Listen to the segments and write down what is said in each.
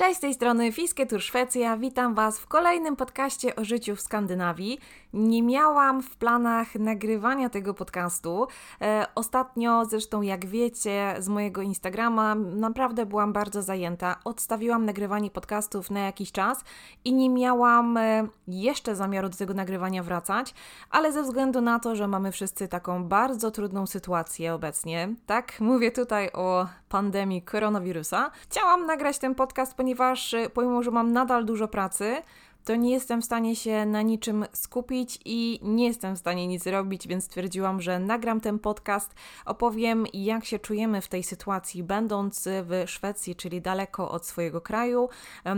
Cześć, z tej strony Fiskie Tour Szwecja. Witam Was w kolejnym podcaście o życiu w Skandynawii. Nie miałam w planach nagrywania tego podcastu. E, ostatnio, zresztą jak wiecie z mojego Instagrama, naprawdę byłam bardzo zajęta. Odstawiłam nagrywanie podcastów na jakiś czas i nie miałam e, jeszcze zamiaru do tego nagrywania wracać, ale ze względu na to, że mamy wszyscy taką bardzo trudną sytuację obecnie, tak, mówię tutaj o pandemii koronawirusa, chciałam nagrać ten podcast, ponieważ e, pomimo, że mam nadal dużo pracy, to nie jestem w stanie się na niczym skupić i nie jestem w stanie nic robić, więc stwierdziłam, że nagram ten podcast, opowiem jak się czujemy w tej sytuacji, będąc w Szwecji, czyli daleko od swojego kraju,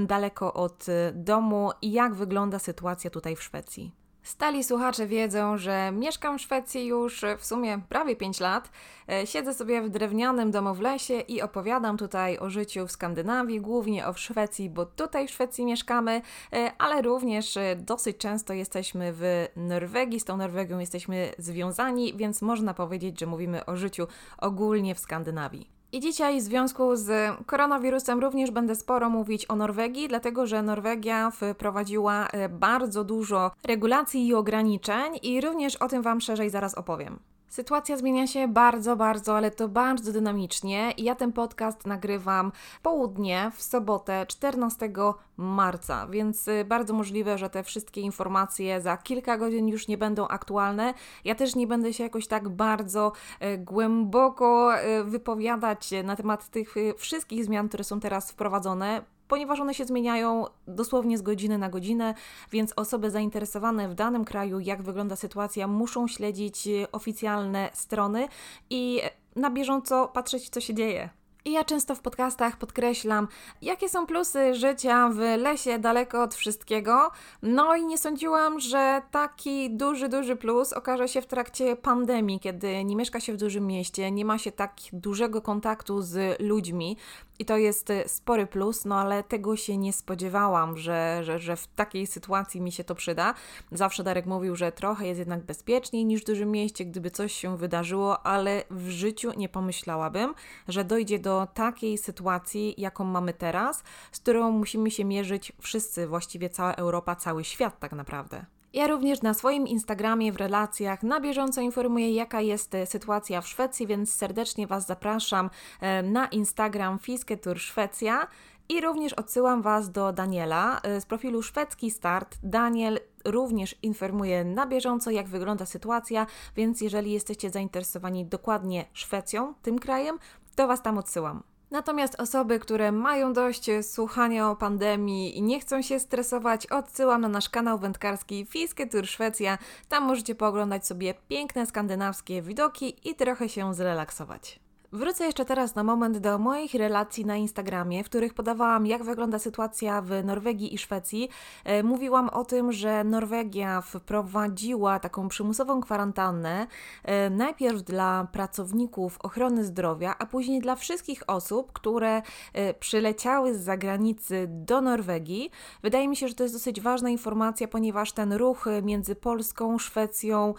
daleko od e, domu i jak wygląda sytuacja tutaj w Szwecji. Stali słuchacze wiedzą, że mieszkam w Szwecji już w sumie prawie 5 lat. E, siedzę sobie w drewnianym domu w lesie i opowiadam tutaj o życiu w Skandynawii, głównie o Szwecji, bo tutaj w Szwecji mieszkamy, e, ale również e, dosyć często jesteśmy w Norwegii, z tą Norwegią jesteśmy związani, więc można powiedzieć, że mówimy o życiu ogólnie w Skandynawii. I dzisiaj w związku z koronawirusem również będę sporo mówić o Norwegii, dlatego że Norwegia wprowadziła e, bardzo dużo regulacji i ograniczeń i również o tym Wam szerzej zaraz opowiem. Sytuacja zmienia się bardzo, bardzo, ale to bardzo dynamicznie. Ja ten podcast nagrywam w południe, w sobotę 14 marca, więc y, bardzo możliwe, że te wszystkie informacje za kilka godzin już nie będą aktualne. Ja też nie będę się jakoś tak bardzo y, głęboko y, wypowiadać na temat tych wszystkich zmian, które są teraz wprowadzone ponieważ one się zmieniają dosłownie z godziny na godzinę, więc osoby zainteresowane w danym kraju, jak wygląda sytuacja, muszą śledzić oficjalne strony i na bieżąco patrzeć, co się dzieje. I ja często w podcastach podkreślam, jakie są plusy życia w lesie daleko od wszystkiego. No i nie sądziłam, że taki duży, duży plus okaże się w trakcie pandemii, kiedy nie mieszka się w dużym mieście, nie ma się tak dużego kontaktu z ludźmi. I to jest y, spory plus, no ale tego się nie spodziewałam, że, że, że w takiej sytuacji mi się to przyda. Zawsze Darek mówił, że trochę jest jednak bezpieczniej niż w dużym mieście, gdyby coś się wydarzyło, ale w życiu nie pomyślałabym, że dojdzie do takiej sytuacji, jaką mamy teraz, z którą musimy się mierzyć wszyscy, właściwie cała Europa, cały świat tak naprawdę. Ja również na swoim Instagramie w relacjach na bieżąco informuję, jaka jest e, sytuacja w Szwecji, więc serdecznie Was zapraszam e, na Instagram Fisketur Szwecja. I również odsyłam Was do Daniela e, z profilu Szwedzki Start. Daniel również informuje na bieżąco, jak wygląda sytuacja, więc jeżeli jesteście zainteresowani dokładnie Szwecją, tym krajem, to Was tam odsyłam. Natomiast osoby, które mają dość słuchania o pandemii i nie chcą się stresować, odsyłam na nasz kanał wędkarski Fiske Tour Szwecja. Tam możecie pooglądać sobie piękne skandynawskie widoki i trochę się zrelaksować. Wrócę jeszcze teraz na moment do moich relacji na Instagramie, w których podawałam, jak wygląda sytuacja w Norwegii i Szwecji. E, mówiłam o tym, że Norwegia wprowadziła taką przymusową kwarantannę, e, najpierw dla pracowników ochrony zdrowia, a później dla wszystkich osób, które e, przyleciały z zagranicy do Norwegii. Wydaje mi się, że to jest dosyć ważna informacja, ponieważ ten ruch między Polską, Szwecją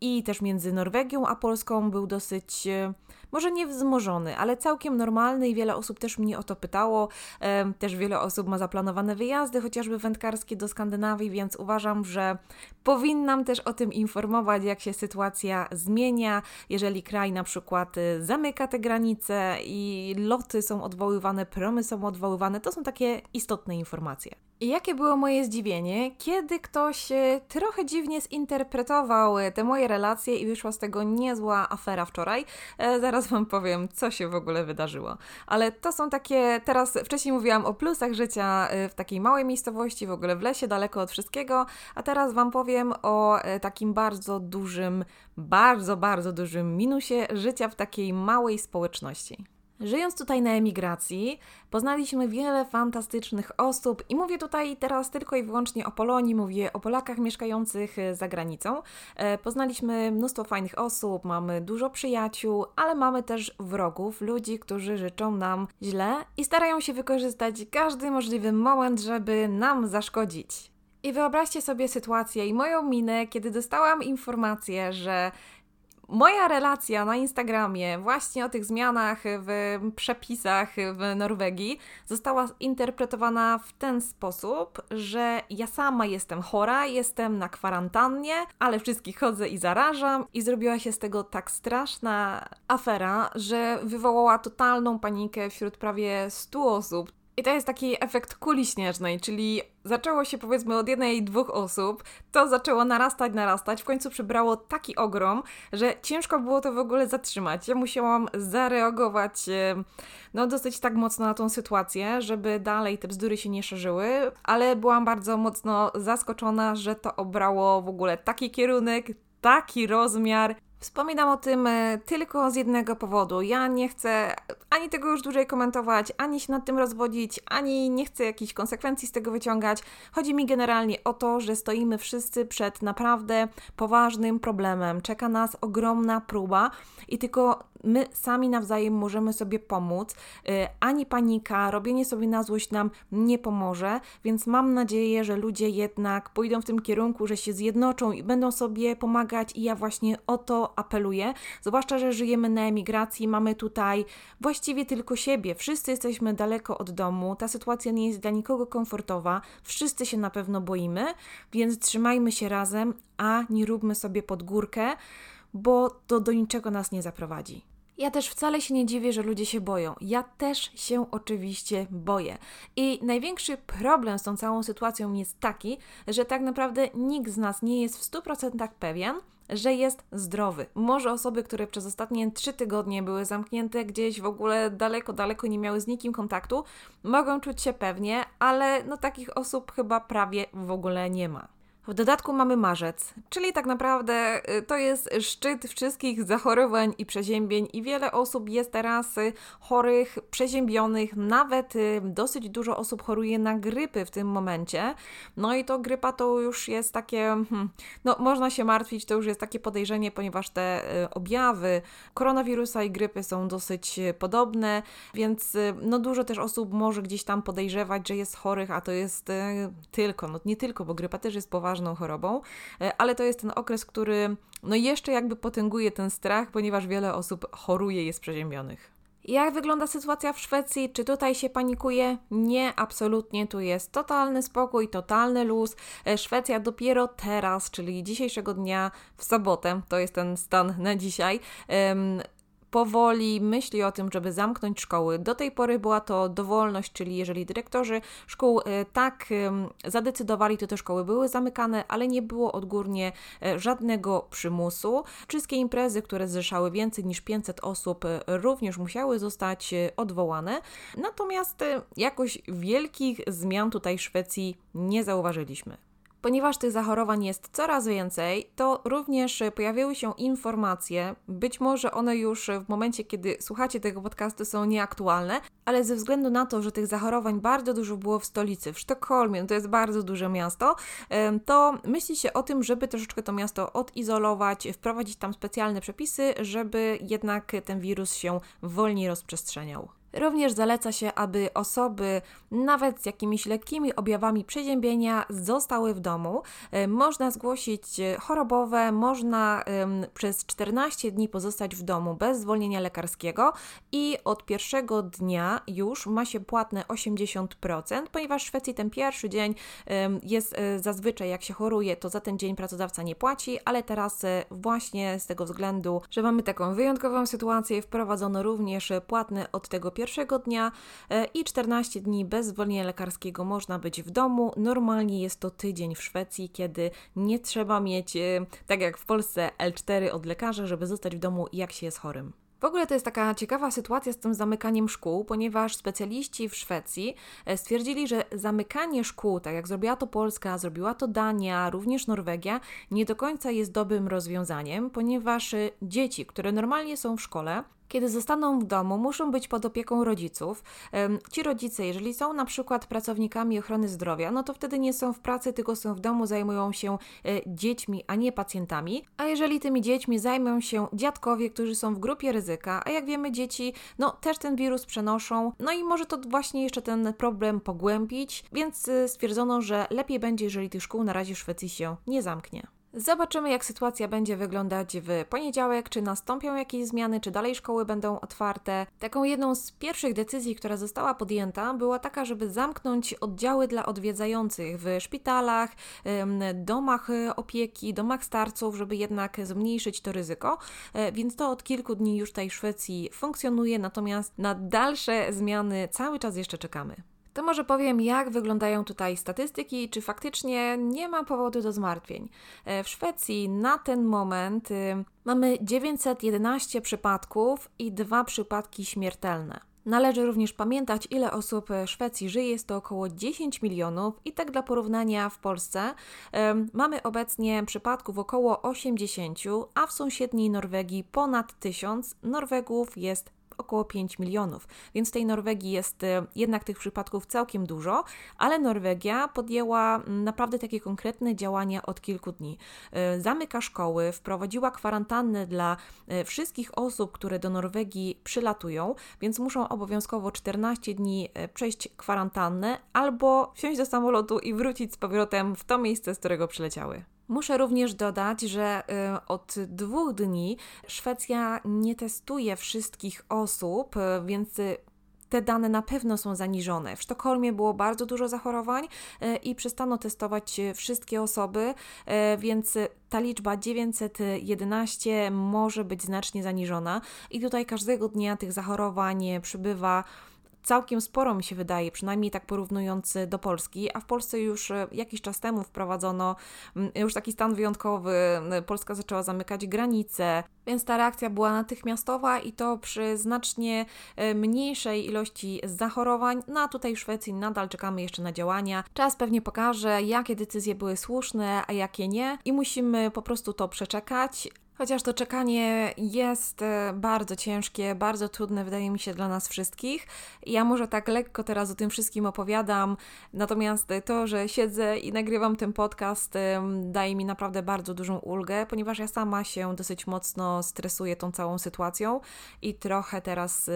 i też między Norwegią a Polską był dosyć może nie wzmożony, ale całkiem normalny i wiele osób też mnie o to pytało. Też wiele osób ma zaplanowane wyjazdy, chociażby wędkarskie do Skandynawii, więc uważam, że powinnam też o tym informować, jak się sytuacja zmienia, jeżeli kraj na przykład y, zamyka te granice i loty są odwoływane, promy są odwoływane. To są takie istotne informacje. I jakie było moje zdziwienie, kiedy ktoś e, trochę dziwnie zinterpretował e, te moje relacje i wyszła z tego niezła afera wczoraj. E, zaraz Wam powiem, co się w ogóle wydarzyło. Ale to są takie, teraz wcześniej mówiłam o plusach życia w takiej małej miejscowości, w ogóle w lesie, daleko od wszystkiego, a teraz Wam powiem o takim bardzo dużym, bardzo, bardzo dużym minusie życia w takiej małej społeczności. Żyjąc tutaj na emigracji, poznaliśmy wiele fantastycznych osób i mówię tutaj teraz tylko i wyłącznie o Polonii, mówię o Polakach mieszkających e, za granicą. E, poznaliśmy mnóstwo fajnych osób, mamy dużo przyjaciół, ale mamy też wrogów, ludzi, którzy życzą nam źle i starają się wykorzystać każdy możliwy moment, żeby nam zaszkodzić. I wyobraźcie sobie sytuację i moją minę, kiedy dostałam informację, że Moja relacja na Instagramie właśnie o tych zmianach w przepisach w Norwegii została interpretowana w ten sposób, że ja sama jestem chora, jestem na kwarantannie, ale wszystkich chodzę i zarażam i zrobiła się z tego tak straszna afera, że wywołała totalną panikę wśród prawie 100 osób. I to jest taki efekt kuli śnieżnej, czyli zaczęło się powiedzmy od jednej, dwóch osób, to zaczęło narastać, narastać, w końcu przybrało taki ogrom, że ciężko było to w ogóle zatrzymać. Ja musiałam zareagować no dosyć tak mocno na tą sytuację, żeby dalej te bzdury się nie szerzyły, ale byłam bardzo mocno zaskoczona, że to obrało w ogóle taki kierunek, taki rozmiar Wspominam o tym e, tylko z jednego powodu. Ja nie chcę ani tego już dłużej komentować, ani się nad tym rozwodzić, ani nie chcę jakichś konsekwencji z tego wyciągać. Chodzi mi generalnie o to, że stoimy wszyscy przed naprawdę poważnym problemem. Czeka nas ogromna próba i tylko my sami nawzajem możemy sobie pomóc. E, ani panika, robienie sobie na złość nam nie pomoże, więc mam nadzieję, że ludzie jednak pójdą w tym kierunku, że się zjednoczą i będą sobie pomagać i ja właśnie o to apeluję, zwłaszcza, że żyjemy na emigracji, mamy tutaj właściwie tylko siebie, wszyscy jesteśmy daleko od domu, ta sytuacja nie jest dla nikogo komfortowa, wszyscy się na pewno boimy, więc trzymajmy się razem, a nie róbmy sobie pod górkę, bo to do niczego nas nie zaprowadzi. Ja też wcale się nie dziwię, że ludzie się boją. Ja też się oczywiście boję. I największy problem z tą całą sytuacją jest taki, że tak naprawdę nikt z nas nie jest w 100% pewien, że jest zdrowy. Może osoby, które przez ostatnie trzy tygodnie były zamknięte gdzieś w ogóle daleko, daleko nie miały z nikim kontaktu, mogą czuć się pewnie, ale no takich osób chyba prawie w ogóle nie ma. W dodatku mamy marzec, czyli tak naprawdę y, to jest szczyt wszystkich zachorowań i przeziębień, i wiele osób jest teraz y, chorych, przeziębionych, nawet y, dosyć dużo osób choruje na grypy w tym momencie. No i to grypa to już jest takie, hmm, no można się martwić, to już jest takie podejrzenie, ponieważ te objawy koronawirusa i grypy są dosyć podobne, więc no dużo też osób może gdzieś tam podejrzewać, że jest chorych, a to jest tylko, no nie tylko, bo grypa też jest poważna poważną chorobą, e, ale to jest ten okres, który no jeszcze jakby potęguje ten strach, ponieważ wiele osób choruje, jest przeziębionych. Jak wygląda sytuacja w Szwecji? Czy tutaj się panikuje? Nie, absolutnie. Tu jest totalny spokój, totalny luz. E, Szwecja dopiero teraz, czyli dzisiejszego dnia w sobotę, to jest ten stan na dzisiaj, powoli myśli o tym, żeby zamknąć szkoły. Do tej pory była to dowolność, czyli jeżeli dyrektorzy szkół e, tak zadecydowali, to te szkoły były zamykane, ale nie było odgórnie e, żadnego przymusu. Wszystkie imprezy, które zrzeszały więcej niż 500 osób, e, również musiały zostać odwołane. Natomiast jakoś wielkich zmian tutaj w Szwecji nie zauważyliśmy. Ponieważ tych zachorowań jest coraz więcej, to również pojawiły się informacje, być może one już w momencie, kiedy słuchacie tego podcastu są nieaktualne, ale ze względu na to, że tych zachorowań bardzo dużo było w stolicy, w Sztokholmie, to jest bardzo duże miasto, to myśli się o tym, żeby troszeczkę to miasto odizolować, wprowadzić tam specjalne przepisy, żeby jednak ten wirus się wolniej rozprzestrzeniał. Również zaleca się, aby osoby nawet z jakimiś lekkimi objawami przeziębienia zostały w domu. E, można zgłosić e, chorobowe, można przez 14 dni pozostać w domu bez zwolnienia lekarskiego i od pierwszego dnia już ma się płatne 80%, ponieważ w Szwecji ten pierwszy dzień jest e, zazwyczaj jak się choruje, to za ten dzień pracodawca nie płaci, ale teraz właśnie z tego względu, że mamy taką wyjątkową sytuację, wprowadzono również płatne od tego pierwszego dnia e, i 14 dni bez zwolnienia lekarskiego można być w domu. Normalnie jest to tydzień w Szwecji, kiedy nie trzeba mieć, e, tak jak w Polsce, L4 od lekarza, żeby zostać w domu, jak się jest chorym. W ogóle to jest taka ciekawa sytuacja z tym zamykaniem szkół, ponieważ specjaliści w Szwecji e, stwierdzili, że zamykanie szkół, tak jak zrobiła to Polska, zrobiła to Dania, również Norwegia, nie do końca jest dobrym rozwiązaniem, ponieważ dzieci, które normalnie są w szkole, kiedy zostaną w domu, muszą być pod opieką rodziców. Ci rodzice, jeżeli są na przykład pracownikami ochrony zdrowia, no to wtedy nie są w pracy, tylko są w domu, zajmują się e, dziećmi, a nie pacjentami. A jeżeli tymi dziećmi zajmują się dziadkowie, którzy są w grupie ryzyka, a jak wiemy, dzieci no też ten wirus przenoszą, no i może to właśnie jeszcze ten problem pogłębić, więc e, stwierdzono, że lepiej będzie, jeżeli tych szkół na razie w Szwecji się nie zamknie. Zobaczymy, jak sytuacja będzie wyglądać w poniedziałek, czy nastąpią jakieś zmiany, czy dalej szkoły będą otwarte. Taką jedną z pierwszych decyzji, która została podjęta, była taka, żeby zamknąć oddziały dla odwiedzających w szpitalach, domach opieki, domach starców, żeby jednak zmniejszyć to ryzyko. E, więc to od kilku dni już tej Szwecji funkcjonuje, natomiast na dalsze zmiany cały czas jeszcze czekamy. To może powiem, jak wyglądają tutaj statystyki, czy faktycznie nie ma powodu do zmartwień. E, w Szwecji na ten moment y, mamy 911 przypadków i dwa przypadki śmiertelne. Należy również pamiętać, ile osób w Szwecji żyje, jest to około 10 milionów i tak dla porównania w Polsce mamy obecnie przypadków około 80, a w sąsiedniej Norwegii ponad 1000. Norwegów jest około 5 milionów, więc tej Norwegii jest e, jednak tych przypadków całkiem dużo, ale Norwegia podjęła mm, naprawdę takie konkretne działania od kilku dni. E, zamyka szkoły, wprowadziła kwarantannę dla e, wszystkich osób, które do Norwegii przylatują, więc muszą obowiązkowo 14 dni przejść kwarantannę albo wsiąść do samolotu i wrócić z powrotem w to miejsce, z którego przyleciały. Muszę również dodać, że y, od dwóch dni Szwecja nie testuje wszystkich osób, y, więc y, te dane na pewno są zaniżone. W Sztokholmie było bardzo dużo zachorowań i przestano testować wszystkie osoby, więc ta liczba 911 może być znacznie zaniżona i tutaj każdego dnia tych zachorowań przybywa całkiem sporo mi się wydaje, przynajmniej tak porównując do Polski, a w Polsce już e, jakiś czas temu wprowadzono mm, już taki stan wyjątkowy, Polska zaczęła zamykać granice, więc ta reakcja była natychmiastowa i to przy znacznie e, mniejszej ilości zachorowań. No a tutaj w Szwecji nadal czekamy jeszcze na działania. Czas pewnie pokaże, jakie decyzje były słuszne, a jakie nie i musimy po prostu to przeczekać. Chociaż to czekanie jest e, bardzo ciężkie, bardzo trudne, wydaje mi się, dla nas wszystkich. Ja może tak lekko teraz o tym wszystkim opowiadam, natomiast to, że siedzę i nagrywam ten podcast, daje mi naprawdę bardzo dużą ulgę, ponieważ ja sama się dosyć mocno stresuję tą całą sytuacją i trochę teraz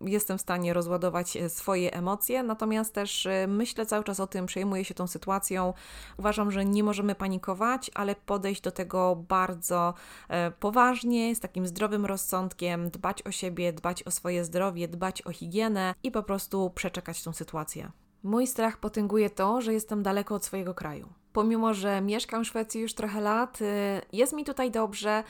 jestem w stanie rozładować e, swoje emocje, natomiast też e, myślę cały czas o tym, przejmuję się tą sytuacją. Uważam, że nie możemy panikować, ale podejść do tego bardzo e, poważnie, z takim zdrowym rozsądkiem, dbać o siebie, dbać o swoje zdrowie, dbać o higienę i po prostu przeczekać tą sytuację. Mój strach potęguje to, że jestem daleko od swojego kraju. Pomimo, że mieszkam w Szwecji już trochę lat, jest mi tutaj dobrze,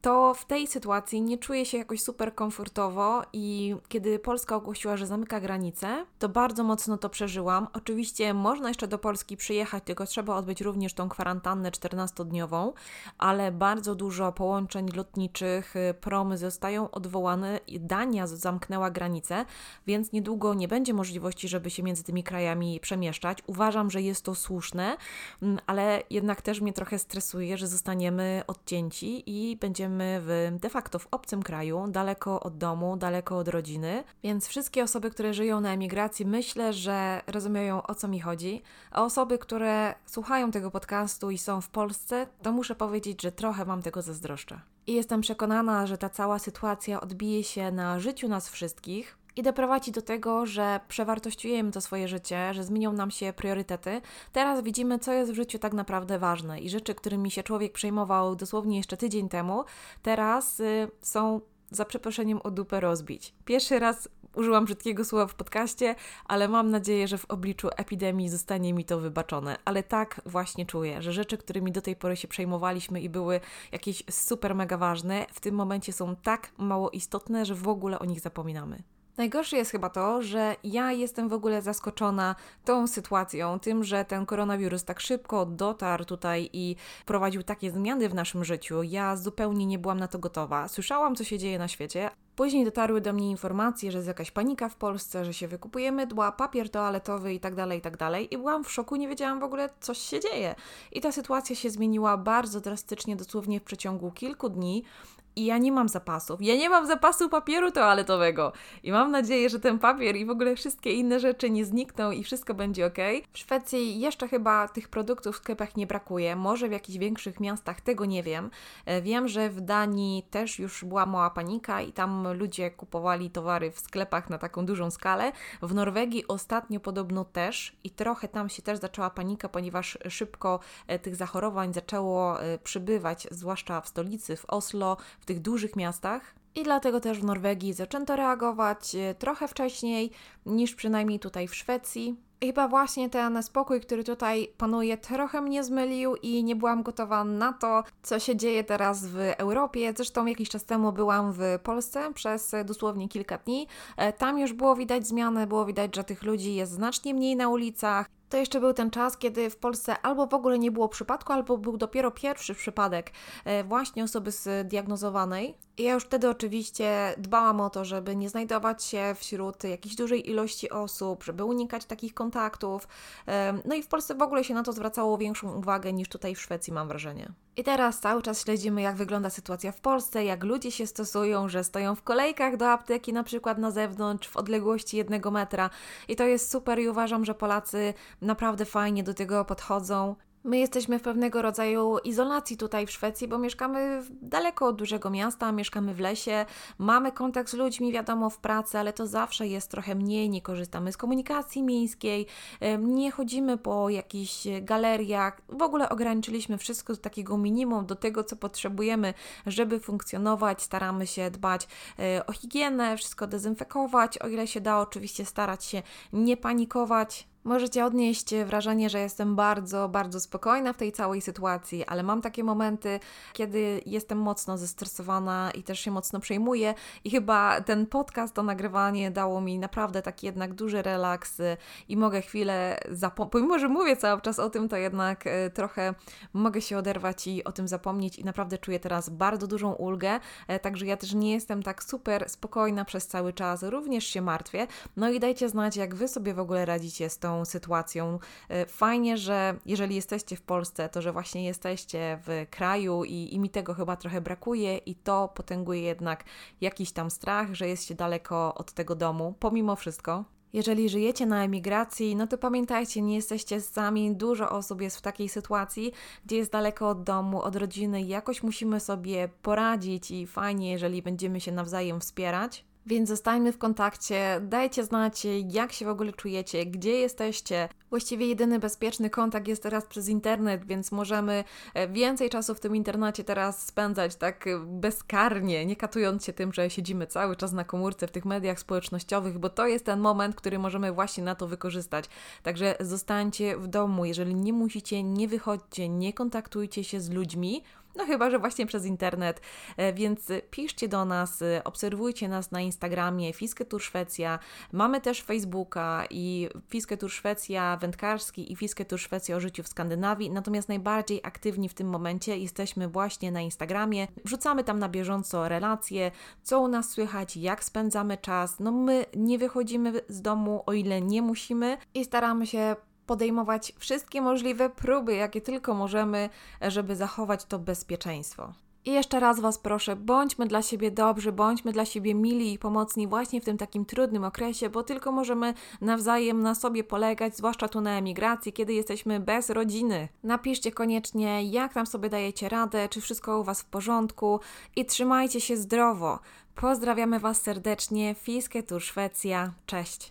to w tej sytuacji nie czuję się jakoś super komfortowo i kiedy Polska ogłosiła, że zamyka granice, to bardzo mocno to przeżyłam. Oczywiście można jeszcze do Polski przyjechać, tylko trzeba odbyć również tą kwarantannę 14-dniową, ale bardzo dużo połączeń lotniczych, y, promy zostają odwołane, Dania zamknęła granice, więc niedługo nie będzie możliwości, żeby się między tymi krajami przemieszczać. Uważam, że jest to słuszne, mm, ale jednak też mnie trochę stresuje, że zostaniemy odcięci i będziemy żyjemy w, de facto w obcym kraju, daleko od domu, daleko od rodziny, więc wszystkie osoby, które żyją na emigracji, myślę, że rozumieją o co mi chodzi. A osoby, które słuchają tego podcastu i są w Polsce, to muszę powiedzieć, że trochę Wam tego zazdroszczę. I jestem przekonana, że ta cała sytuacja odbije się na życiu nas wszystkich, i doprowadzi do tego, że przewartościujemy to swoje życie, że zmienią nam się priorytety. Teraz widzimy, co jest w życiu tak naprawdę ważne i rzeczy, którymi się człowiek przejmował dosłownie jeszcze tydzień temu, teraz y, są za przeproszeniem o dupę rozbić. Pierwszy raz użyłam brzydkiego słowa w podcaście, ale mam nadzieję, że w obliczu epidemii zostanie mi to wybaczone. Ale tak właśnie czuję, że rzeczy, którymi do tej pory się przejmowaliśmy i były jakieś super mega ważne, w tym momencie są tak mało istotne, że w ogóle o nich zapominamy. Najgorsze jest chyba to, że ja jestem w ogóle zaskoczona tą sytuacją, tym, że ten koronawirus tak szybko dotarł tutaj i prowadził takie zmiany w naszym życiu. Ja zupełnie nie byłam na to gotowa. Słyszałam, co się dzieje na świecie. Później dotarły do mnie informacje, że jest jakaś panika w Polsce, że się wykupuje mydła, papier toaletowy i tak dalej, i tak. I byłam w szoku, nie wiedziałam w ogóle, co się dzieje. I ta sytuacja się zmieniła bardzo drastycznie, dosłownie w przeciągu kilku dni. I ja nie mam zapasów. Ja nie mam zapasu papieru toaletowego i mam nadzieję, że ten papier i w ogóle wszystkie inne rzeczy nie znikną i wszystko będzie ok. W Szwecji jeszcze chyba tych produktów w sklepach nie brakuje, może w jakichś większych miastach, tego nie wiem. E, wiem, że w Danii też już była mała panika i tam ludzie kupowali towary w sklepach na taką dużą skalę. W Norwegii ostatnio podobno też i trochę tam się też zaczęła panika, ponieważ szybko e, tych zachorowań zaczęło e, przybywać, zwłaszcza w stolicy, w Oslo, w tych dużych miastach. I dlatego też w Norwegii zaczęto reagować e, trochę wcześniej niż przynajmniej tutaj w Szwecji. Chyba właśnie ten spokój, który tutaj panuje, trochę mnie zmylił i nie byłam gotowa na to, co się dzieje teraz w Europie. Zresztą jakiś czas temu byłam w Polsce przez dosłownie kilka dni. Tam już było widać zmiany, było widać, że tych ludzi jest znacznie mniej na ulicach. To jeszcze był ten czas, kiedy w Polsce albo w ogóle nie było przypadku, albo był dopiero pierwszy przypadek e, właśnie osoby zdiagnozowanej. Ja już wtedy oczywiście dbałam o to, żeby nie znajdować się wśród jakiejś dużej ilości osób, żeby unikać takich kontaktów. No i w Polsce w ogóle się na to zwracało większą uwagę niż tutaj w Szwecji, mam wrażenie. I teraz cały czas śledzimy, jak wygląda sytuacja w Polsce, jak ludzie się stosują, że stoją w kolejkach do apteki, na przykład na zewnątrz, w odległości jednego metra. I to jest super i uważam, że Polacy naprawdę fajnie do tego podchodzą. My jesteśmy w pewnego rodzaju izolacji tutaj w Szwecji, bo mieszkamy daleko od dużego miasta, mieszkamy w lesie, mamy kontakt z ludźmi, wiadomo, w pracy, ale to zawsze jest trochę mniej, nie korzystamy z komunikacji miejskiej, nie chodzimy po jakichś galeriach, w ogóle ograniczyliśmy wszystko do takiego minimum, do tego, co potrzebujemy, żeby funkcjonować, staramy się dbać e, o higienę, wszystko dezynfekować, o ile się da, oczywiście starać się nie panikować, Możecie odnieść wrażenie, że jestem bardzo, bardzo spokojna w tej całej sytuacji, ale mam takie momenty, kiedy jestem mocno zestresowana i też się mocno przejmuję. I chyba ten podcast, to nagrywanie dało mi naprawdę taki jednak duży relaks i mogę chwilę zapomnieć. Pomimo, że mówię cały czas o tym, to jednak e, trochę mogę się oderwać i o tym zapomnieć. I naprawdę czuję teraz bardzo dużą ulgę. E, także ja też nie jestem tak super spokojna przez cały czas, również się martwię. No i dajcie znać, jak Wy sobie w ogóle radzicie z tą tą sytuacją. E, fajnie, że jeżeli jesteście w Polsce, to że właśnie jesteście w kraju i, i mi tego chyba trochę brakuje i to potęguje jednak jakiś tam strach, że jest się daleko od tego domu, pomimo wszystko. Jeżeli żyjecie na emigracji, no to pamiętajcie, nie jesteście sami. Dużo osób jest w takiej sytuacji, gdzie jest daleko od domu, od rodziny jakoś musimy sobie poradzić i fajnie, jeżeli będziemy się nawzajem wspierać. Więc zostańmy w kontakcie, dajcie znać, jak się w ogóle czujecie, gdzie jesteście. Właściwie jedyny bezpieczny kontakt jest teraz przez internet, więc możemy e, więcej czasu w tym internecie teraz spędzać tak e, bezkarnie, nie katując się tym, że siedzimy cały czas na komórce w tych mediach społecznościowych, bo to jest ten moment, który możemy właśnie na to wykorzystać. Także zostańcie w domu, jeżeli nie musicie, nie wychodźcie, nie kontaktujcie się z ludźmi. No chyba, że właśnie przez internet, e, więc piszcie do nas, e, obserwujcie nas na Instagramie Fisketur Szwecja. Mamy też Facebooka i Fisketur Szwecja wędkarski i Fisketur Szwecja o życiu w Skandynawii. Natomiast najbardziej aktywni w tym momencie jesteśmy właśnie na Instagramie. Wrzucamy tam na bieżąco relacje, co u nas słychać, jak spędzamy czas. No my nie wychodzimy z domu, o ile nie musimy i staramy się podejmować wszystkie możliwe próby, jakie tylko możemy, żeby zachować to bezpieczeństwo. I jeszcze raz Was proszę, bądźmy dla siebie dobrzy, bądźmy dla siebie mili i pomocni właśnie w tym takim trudnym okresie, bo tylko możemy nawzajem na sobie polegać, zwłaszcza tu na emigracji, kiedy jesteśmy bez rodziny. Napiszcie koniecznie, jak tam sobie dajecie radę, czy wszystko u Was w porządku i trzymajcie się zdrowo. Pozdrawiamy Was serdecznie, Fisketur Szwecja, cześć!